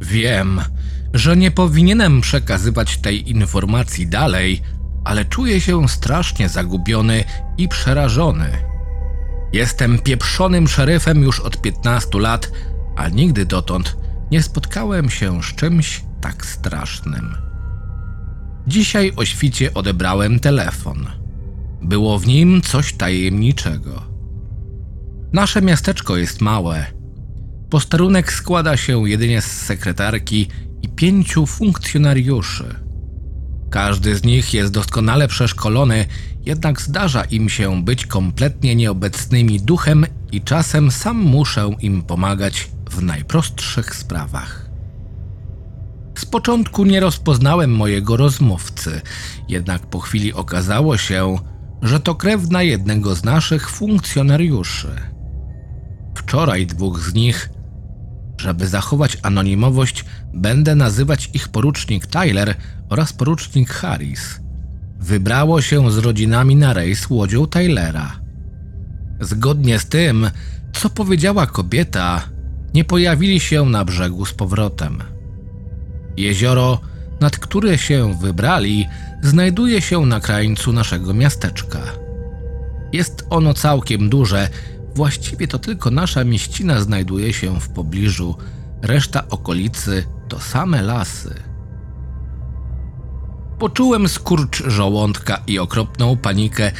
Wiem, że nie powinienem przekazywać tej informacji dalej, ale czuję się strasznie zagubiony i przerażony. Jestem pieprzonym szeryfem już od 15 lat, a nigdy dotąd nie spotkałem się z czymś tak strasznym. Dzisiaj o świcie odebrałem telefon. Było w nim coś tajemniczego. Nasze miasteczko jest małe. Posterunek składa się jedynie z sekretarki i pięciu funkcjonariuszy. Każdy z nich jest doskonale przeszkolony, jednak zdarza im się być kompletnie nieobecnymi duchem i czasem sam muszę im pomagać w najprostszych sprawach. Z początku nie rozpoznałem mojego rozmówcy, jednak po chwili okazało się, że to krewna jednego z naszych funkcjonariuszy. Wczoraj dwóch z nich, żeby zachować anonimowość, będę nazywać ich porucznik Tyler oraz porucznik Harris. Wybrało się z rodzinami na rejs łodzią Tylera. Zgodnie z tym, co powiedziała kobieta, nie pojawili się na brzegu z powrotem. Jezioro, nad które się wybrali, znajduje się na krańcu naszego miasteczka. Jest ono całkiem duże, właściwie to tylko nasza mieścina znajduje się w pobliżu, reszta okolicy to same lasy. Poczułem skurcz żołądka i okropną panikę,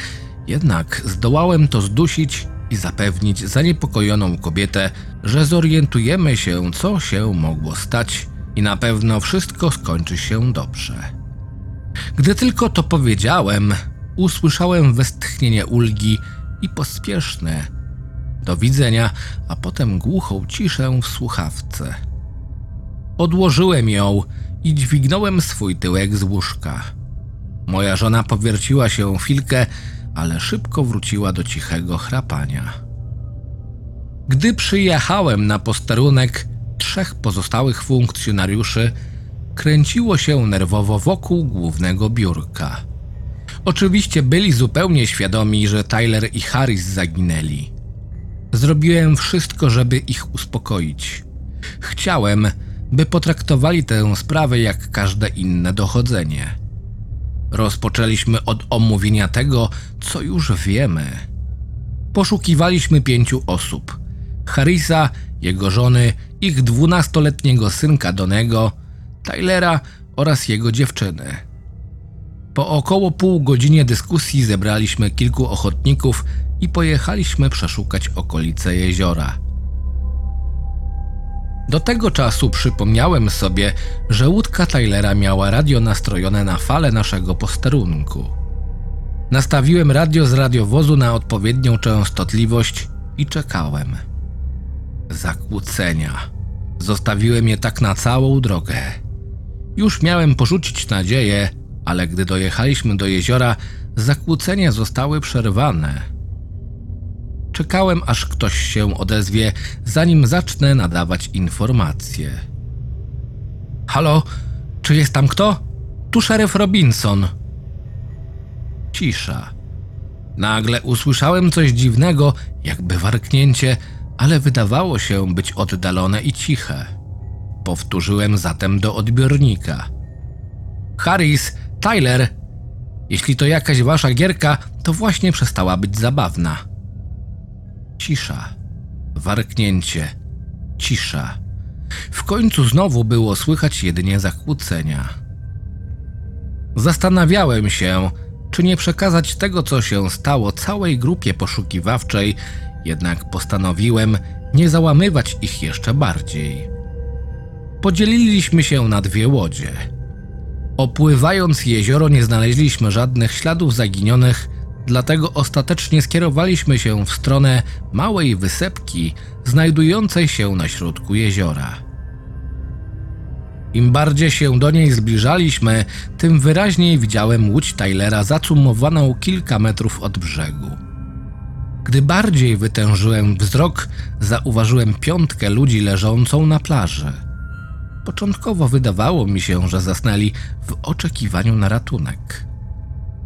jednak zdołałem to zdusić i zapewnić zaniepokojoną kobietę, że zorientujemy się, co się mogło stać i na pewno wszystko skończy się dobrze. Gdy tylko to powiedziałem, usłyszałem westchnienie ulgi i pospieszne do widzenia, a potem głuchą ciszę w słuchawce. Odłożyłem ją i dźwignąłem swój tyłek z łóżka. Moja żona powierciła się chwilkę, ale szybko wróciła do cichego chrapania. Gdy przyjechałem na posterunek, trzech pozostałych funkcjonariuszy kręciło się nerwowo wokół głównego biurka. Oczywiście byli zupełnie świadomi, że Tyler i Harris zaginęli. Zrobiłem wszystko, żeby ich uspokoić. Chciałem, by potraktowali tę sprawę jak każde inne dochodzenie. Rozpoczęliśmy od omówienia tego, co już wiemy. Poszukiwaliśmy pięciu osób: Harrisa, jego żony, ich dwunastoletniego synka Donego, Tylera oraz jego dziewczyny. Po około pół godzinie dyskusji zebraliśmy kilku ochotników i pojechaliśmy przeszukać okolice jeziora. Do tego czasu przypomniałem sobie, że łódka Tylera miała radio nastrojone na falę naszego posterunku. Nastawiłem radio z radiowozu na odpowiednią częstotliwość i czekałem. Zakłócenia. Zostawiłem je tak na całą drogę. Już miałem porzucić nadzieję, ale gdy dojechaliśmy do jeziora, zakłócenia zostały przerwane. Czekałem, aż ktoś się odezwie, zanim zacznę nadawać informacje. Halo, czy jest tam kto? Tu szeryf Robinson. Cisza. Nagle usłyszałem coś dziwnego, jakby warknięcie, ale wydawało się być oddalone i ciche. Powtórzyłem zatem do odbiornika. Harris, Tyler, jeśli to jakaś wasza gierka, to właśnie przestała być zabawna. Cisza, warknięcie, cisza. W końcu znowu było słychać jedynie zakłócenia. Zastanawiałem się, czy nie przekazać tego, co się stało całej grupie poszukiwawczej, jednak postanowiłem nie załamywać ich jeszcze bardziej. Podzieliliśmy się na dwie łodzie. Opływając jezioro nie znaleźliśmy żadnych śladów zaginionych, dlatego ostatecznie skierowaliśmy się w stronę małej wysepki znajdującej się na środku jeziora. Im bardziej się do niej zbliżaliśmy, tym wyraźniej widziałem łódź Tylera zacumowaną kilka metrów od brzegu. Gdy bardziej wytężyłem wzrok, zauważyłem piątkę ludzi leżącą na plaży. Początkowo wydawało mi się, że zasnęli w oczekiwaniu na ratunek.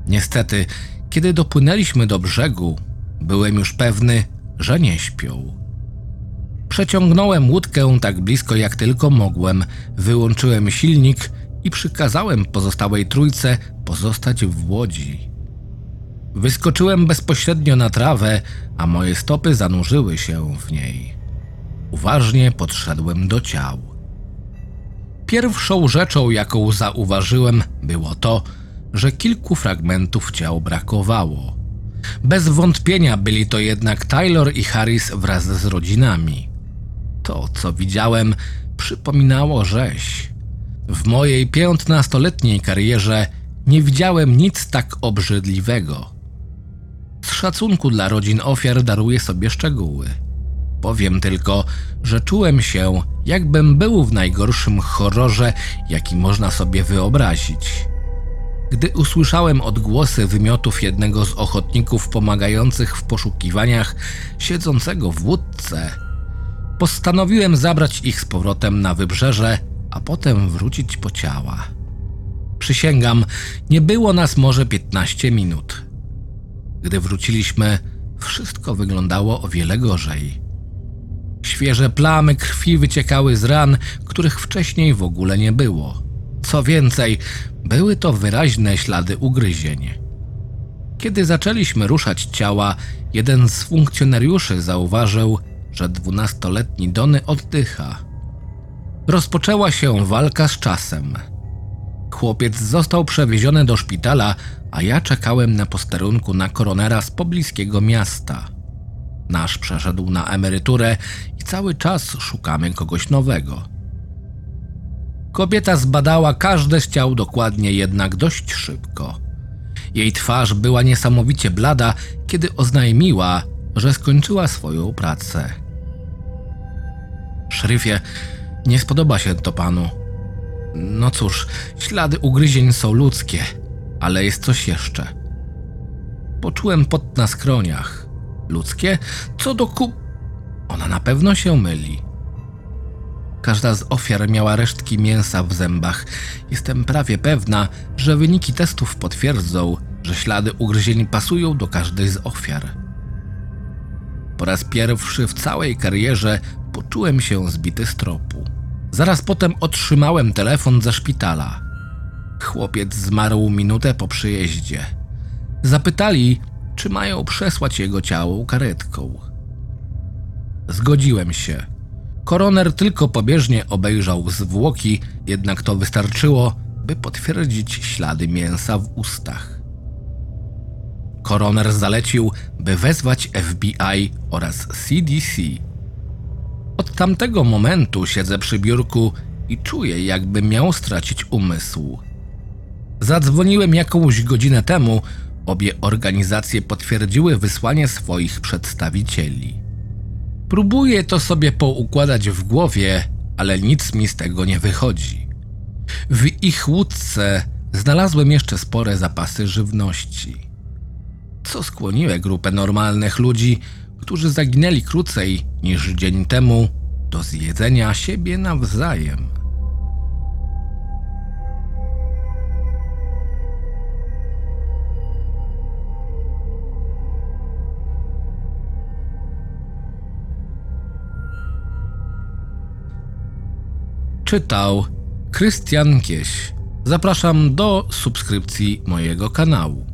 Niestety, kiedy dopłynęliśmy do brzegu, byłem już pewny, że nie śpią. Przeciągnąłem łódkę tak blisko jak tylko mogłem, wyłączyłem silnik i przykazałem pozostałej trójce pozostać w łodzi. Wyskoczyłem bezpośrednio na trawę, a moje stopy zanurzyły się w niej. Uważnie podszedłem do ciał. Pierwszą rzeczą, jaką zauważyłem, było to, że kilku fragmentów ciał brakowało. Bez wątpienia byli to jednak Taylor i Harris wraz z rodzinami. To, co widziałem, przypominało rzeź. W mojej piętnastoletniej karierze nie widziałem nic tak obrzydliwego. Z szacunku dla rodzin ofiar daruję sobie szczegóły. Powiem tylko, że czułem się, jakbym był w najgorszym horrorze, jaki można sobie wyobrazić. Gdy usłyszałem odgłosy wymiotów jednego z ochotników pomagających w poszukiwaniach siedzącego w łódce, postanowiłem zabrać ich z powrotem na wybrzeże, a potem wrócić po ciała. Przysięgam, nie było nas może 15 minut. Gdy wróciliśmy, wszystko wyglądało o wiele gorzej. Świeże plamy krwi wyciekały z ran, których wcześniej w ogóle nie było. Co więcej, były to wyraźne ślady ugryzień. Kiedy zaczęliśmy ruszać ciała, jeden z funkcjonariuszy zauważył, że dwunastoletni Dony oddycha. Rozpoczęła się walka z czasem. Chłopiec został przewieziony do szpitala, a ja czekałem na posterunku na koronera z pobliskiego miasta. Nasz przeszedł na emeryturę i cały czas szukamy kogoś nowego. Kobieta zbadała każde z ciał dokładnie, jednak dość szybko. Jej twarz była niesamowicie blada, kiedy oznajmiła, że skończyła swoją pracę. Szeryfie, nie spodoba się to panu. No cóż, ślady ugryzień są ludzkie, ale jest coś jeszcze. Poczułem pot na skroniach. Ludzkie? Co do ku... Ona na pewno się myli. Każda z ofiar miała resztki mięsa w zębach. Jestem prawie pewna, że wyniki testów potwierdzą, że ślady ugryzień pasują do każdej z ofiar. Po raz pierwszy w całej karierze poczułem się zbity z tropu. Zaraz potem otrzymałem telefon ze szpitala. Chłopiec zmarł minutę po przyjeździe. Zapytali, czy mają przesłać jego ciało karetką. Zgodziłem się. Koroner tylko pobieżnie obejrzał zwłoki, jednak to wystarczyło, by potwierdzić ślady mięsa w ustach. Koroner zalecił, by wezwać FBI oraz CDC. Od tamtego momentu siedzę przy biurku i czuję, jakby miał stracić umysł. Zadzwoniłem jakąś godzinę temu, obie organizacje potwierdziły wysłanie swoich przedstawicieli. Próbuję to sobie poukładać w głowie, ale nic mi z tego nie wychodzi. W ich łódce znalazłem jeszcze spore zapasy żywności. Co skłoniło grupę normalnych ludzi, którzy zaginęli krócej niż dzień temu, do zjedzenia siebie nawzajem. Czytał Krystian Kieś. Zapraszam do subskrypcji mojego kanału.